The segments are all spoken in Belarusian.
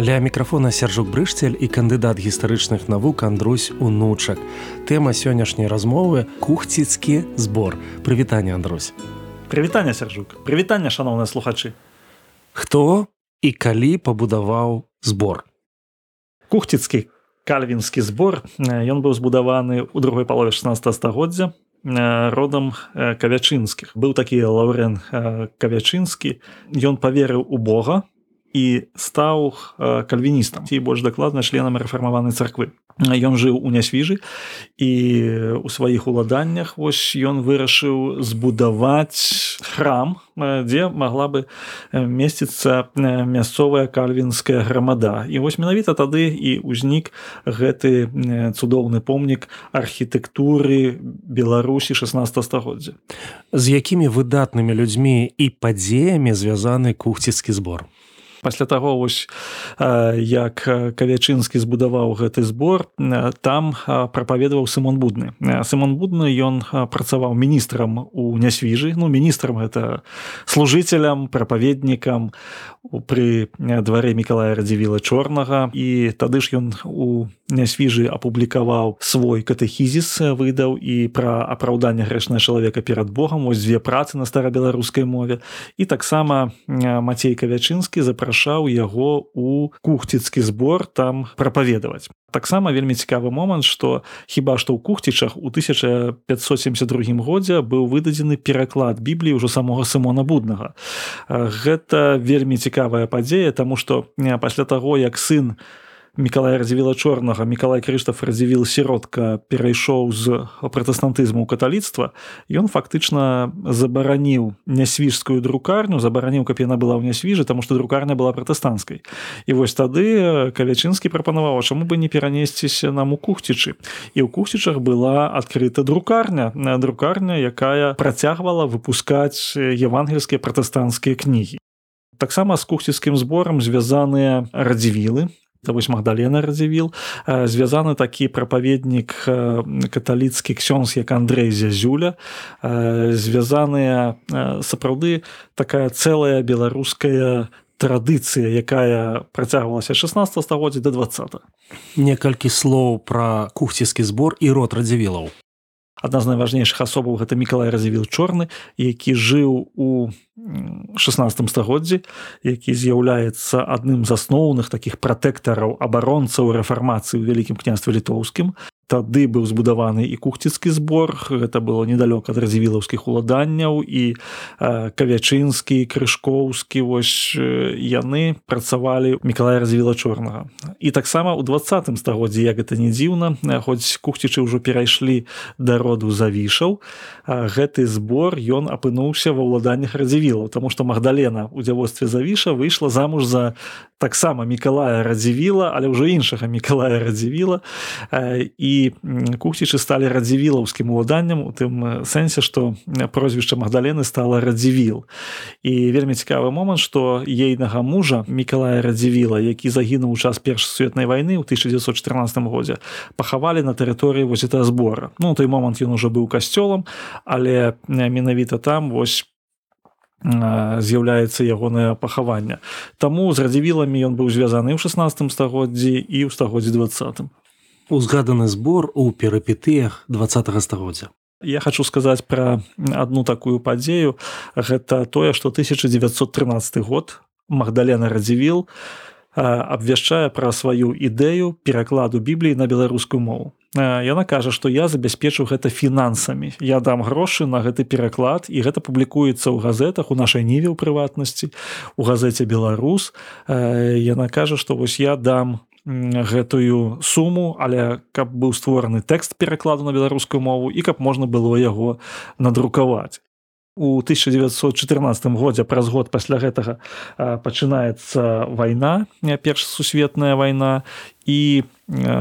Ля мікрафона сяржук брышцель і кандыдат гістарычных навук Андрусь унучак. Тэма сённяшняй размовы кухціцкі збор. Прывітанне Андрусь. Прывітанне сяржук. Прывітанне шаноўныя слухачы. Хто і калі пабудаваў збор? Кухціцкі кальвінскі збор ён быў збудаваны ў другой палове 16 стагоддзя родам кавячынскіх. Быў такі лаўрен кавячынскі. Ён паверыў у Бога, і стаў кальвіністам. Ці больш дакладна членам рэфармаванай царквы. Ён жыў у нясвіжы і у сваіх уладаннях вось ён вырашыў збудаваць храм дзе магла бы месціцца мясцовая кальвінская грамада. І вось менавіта тады і ўзнік гэты цудоўны помнік архітэктуры беларусі 16 стагоддзя. З якімі выдатнымі людзьмі і падзеямі звязаны кухціцкі збор пасля таго вось як кавячынскі збудаваў гэты збор там прапаведаваў сымон будны. Сымон будны ён працаваў міністрам у нясвіжы. Ну міністрам гэта служыцелям прапаведнікам пры дварэ мікалая радзівіла чорнага. І тады ж ён у нясвіжы апублікаваў свой катэхізіс выдаў і пра апраўданне грэшнае чалавека перад Богом ось дзве працы на старабеларускай мове. І таксама Мацей кавячынскі запрашаў запрашаў яго у кухціцкі збор там прапаведаваць таксама вельмі цікавы момант што хіба што ў кухцічах у 1572 годзе быў выдадзены пераклад бібліі ўжо самога сымона буднага. Гэта вельмі цікавая падзея таму што пасля таго як сын у мікалай радзівіла чорнага мікалай крыштаф радзівіл сіротка перайшоў з пратэстантызму каталіцтва. Ён фактычна забараніў нясвіжскую друкарню забараніў каб яна была ў нясвіжы таму што друкарня была пратэстанцкай. І вось тады кавячынскі прапанаваў чаму бы не перанесціся нам у кухцічы і ў кухцічах была адкрыта друкарня друкарня якая працягвала выпускаць евангельскія пратэстанцкія кнігі. Таксама з кухціцкім зборам звязаныя радзівілы вось магдалена радзівіл звязаны такі прапаведнік каталіцкі ксёнз як Андрей зязюля. Звязаныя сапраўды такая цэлая беларуская традыцыя якая працягвалася 16 стагоддзя до 20 некалькі слоў пра кухціскі збор і род радзівілаў адна з найважнейшых асобаў гэта мікалай развіл чорны які жыў у 16 стагоддзі які з'яўляецца адным з асноўных такіх пратэктараў абаронцаў рэфармацыі ў вялікім княстве літоўскім тады быў збудаваны і кухціцкі збор. Гэта было недалёк ад развівілаўскіх уладанняў і кавячынскі крышкоўскі вось яны працавалі мікалая развіла чорнага. І таксама ў двадцатым стагоддзі як гэта не дзіўна хоць кухцічы ўжо перайшлі да роду завішаў гэты збор ён апынуўся ва ўладаннях радзівілаў тому што магдалена у дзявоцтве завіша выйшла замуж за таксама мікалая радзівіла але ўжо іншага мікалая радзівіла. І кухцічы сталі радзівілаўскім уладаннем у тым сэнсе што прозвішча магдалены стала радзівіл. І вельмі цікавы момант што ейнага мужа мікалая радзівіла які загінуў у час першай сусветнай вайны ў 1914 годзе пахавалі на тэрыторыі это збора ну той момант ён уже быў касцёлам але менавіта там вось з'яўляецца ягонае пахаванне. Таму з радзівіламі ён быў звязаны ў 16 стагоддзі і ў стагоддзі двадцатым узгаданы збор у перапетыях два стагоддзя. Я хочу сказаць пра одну такую падзею. Гэта тое што 1913 год магдалена радзівіл абвяшчае пра сваю ідэю перакладу бібліі на беларускую мову Яна кажа што я забяспечу гэта фінансамі. Я дам грошы на гэты пераклад і гэта публікуецца ў газетах у нашай ніве ў прыватнасці у газеце беларус Яна кажа што вось я дам гэтую суму але каб быў створаны тэкст перакладу на беларускую мову і каб можна было яго надрукаваць у 1914 годзе праз год пасля гэтага пачынаецца вайна перш сусветная вайна і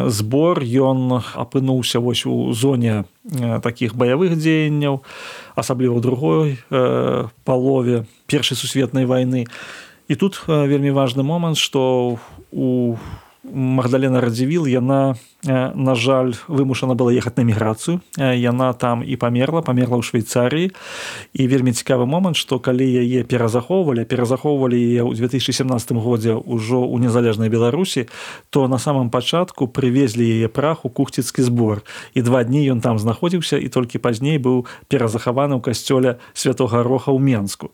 збор ён апынуўся вось у зоне таких баявых дзеянняў асабліва ў другой палове першай сусветнай вайны. І тут вельмі важны момант што у магдалена радзівіл яна на жаль вымушана была ехаць на міграцыю яна там і памерла памерла ў швейцарыі і вельмі цікавы момант што калі яе перазахоўвалі перазахоўвалі яе ў 2017 годзе ўжо ў незалежнай беларусі то на самом пачатку прывезлі яе прах у кухціцкі збор. І два дні ён там знаходзіўся і толькі пазней быў перазахаваны ў касцёле святого роха ў менску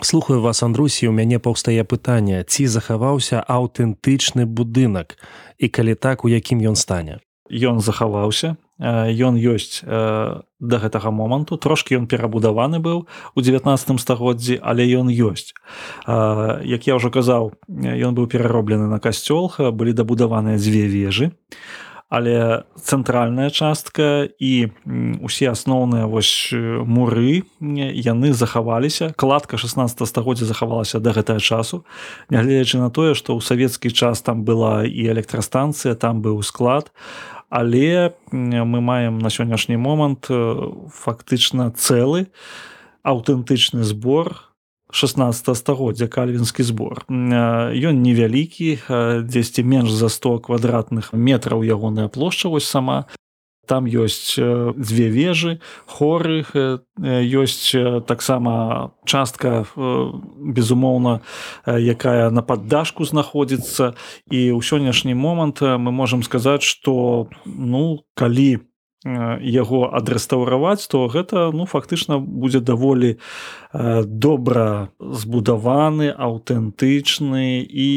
слухаю вас андрусі у мяне паўстае пытанне. Ці захаваўся аўтэнтычны будынак? І калі так у якім ён стане? Ён захаваўся. Ён ёсць да гэтага моманту. Трошки ён перабудаваны быў у 19 стагоддзі але ён ёсць. Як я ўжо казаў ён быў перароблены на касцёл былі дабудаваныя дзве вежы але цэнтральная частка і усе асноўныя вось муры яны захаваліся. Кладка 16 стагоддзя захавалася да гэтага часу. Нягледзячы на тое што ў савецкі час там была і электрастанцыя там быў склад. Але мы маем на сённяшні момант фактычна цэлы аўтэнтычны збор 16 стагоддзя кальвінскі збор ён невялікі дзесьці менш за 100 квадратных метраў ягоная плошча вось сама. Там ёсць дзве вежы хоры ёсць таксама частка безумоўна якая на паддашку знаходзіцца. І ў сённяшні момант мы можемм сказаць што ну калі по яго адрэстаўраваць то гэта ну фактычна будзе даволі добра збудаваны аўтэнтычны і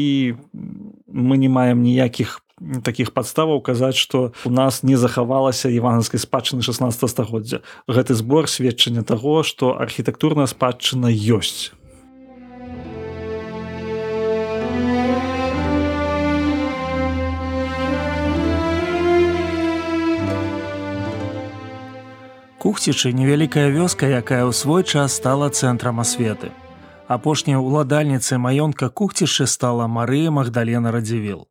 мы не маем ніякіх таких падставаў казаць што у нас не захавалася іванскай спадчыны 16 стагоддзя. Гэты збор сведчання таго што архітэктурная спадчына ёсць Кухцічы невялікая вёска, якая ў свой час стала цэнтрам асветы. Апошняй уладальніцы маёнтка кухцішчы стала Марыя Магдалена Радзівіл.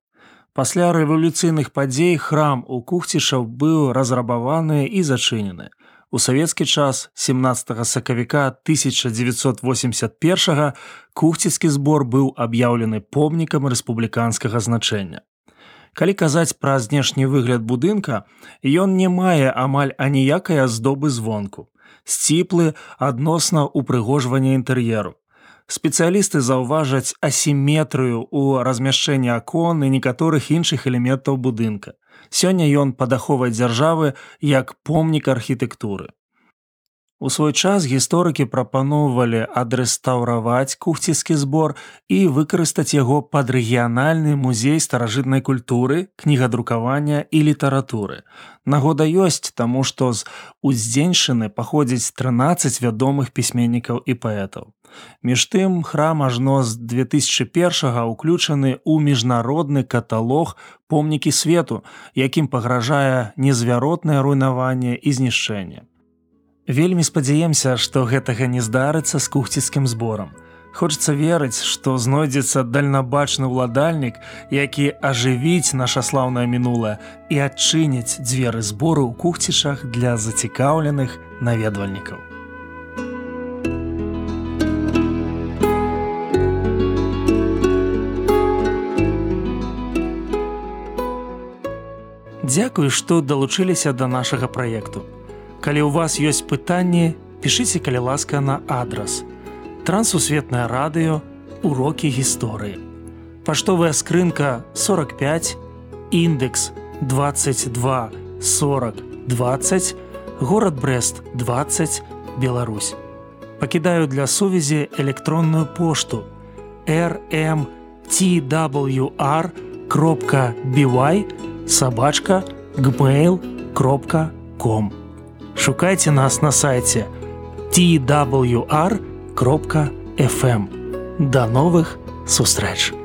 Пасля рэвалюцыйных падзей храм у кухцішаў быў разрабаваны і зачынены. У савецкі час 17 сакавіка 1981 кухціцкі збор быў аб'яўлены помнікам рэспубліканскага значэння. Калі казаць пра знешні выгляд будынка, ён не мае амаль аніякай аздобы звонку. Сціплы адносна ўпрыгожвання інтэр'еру. Спецыялісты заўважаць асіметрыю ў размяшчэнні акон і некаторых іншых элементаў будынка. Сёння ён падаховай дзяржавы як помнік архітэктуры. У свой час гісторыкі прапаноўвалі адрэстаўраваць кухціскі збор і выкарыстаць яго пад рэгіянальны музей старажытнай культуры, кнігадрукавання і літаратуры. Нагода ёсць, таму што з уздзеньшыны паходзіць 13 вядомых пісьменнікаў і паэтаў. Між тым храм ажно з 2001 ўключаны ў міжнародны каталог помнікі свету, якім пагражае незвяротнае руйнаванне і знішчэнне. Вельмі спадзяемся, што гэтага не здарыцца з кухціцкім зборам. Хочацца верыць, што знойдзецца дальнабачны ўладальнік, які ажывіць наша слаўнае мінулае і адчыніць дзверы збору ў кухцішах для зацікаўленых наведвальнікаў. Дзякуй, што далучыліся да нашага праекту. Калі ў вас ёсць пытанні, пішыце калі ласка на адрас. Трансусветнае радыё, урокі гісторыі. Паштовая скрынка 45, індекс 22 40 20, горад Брест 20, Беларусь. Пакідаю для сувязі электронную пошту rmtwr кропка бівай сабачка gmail кропка com шукайце нас на сайте twr.fm. Да новых сустрэч!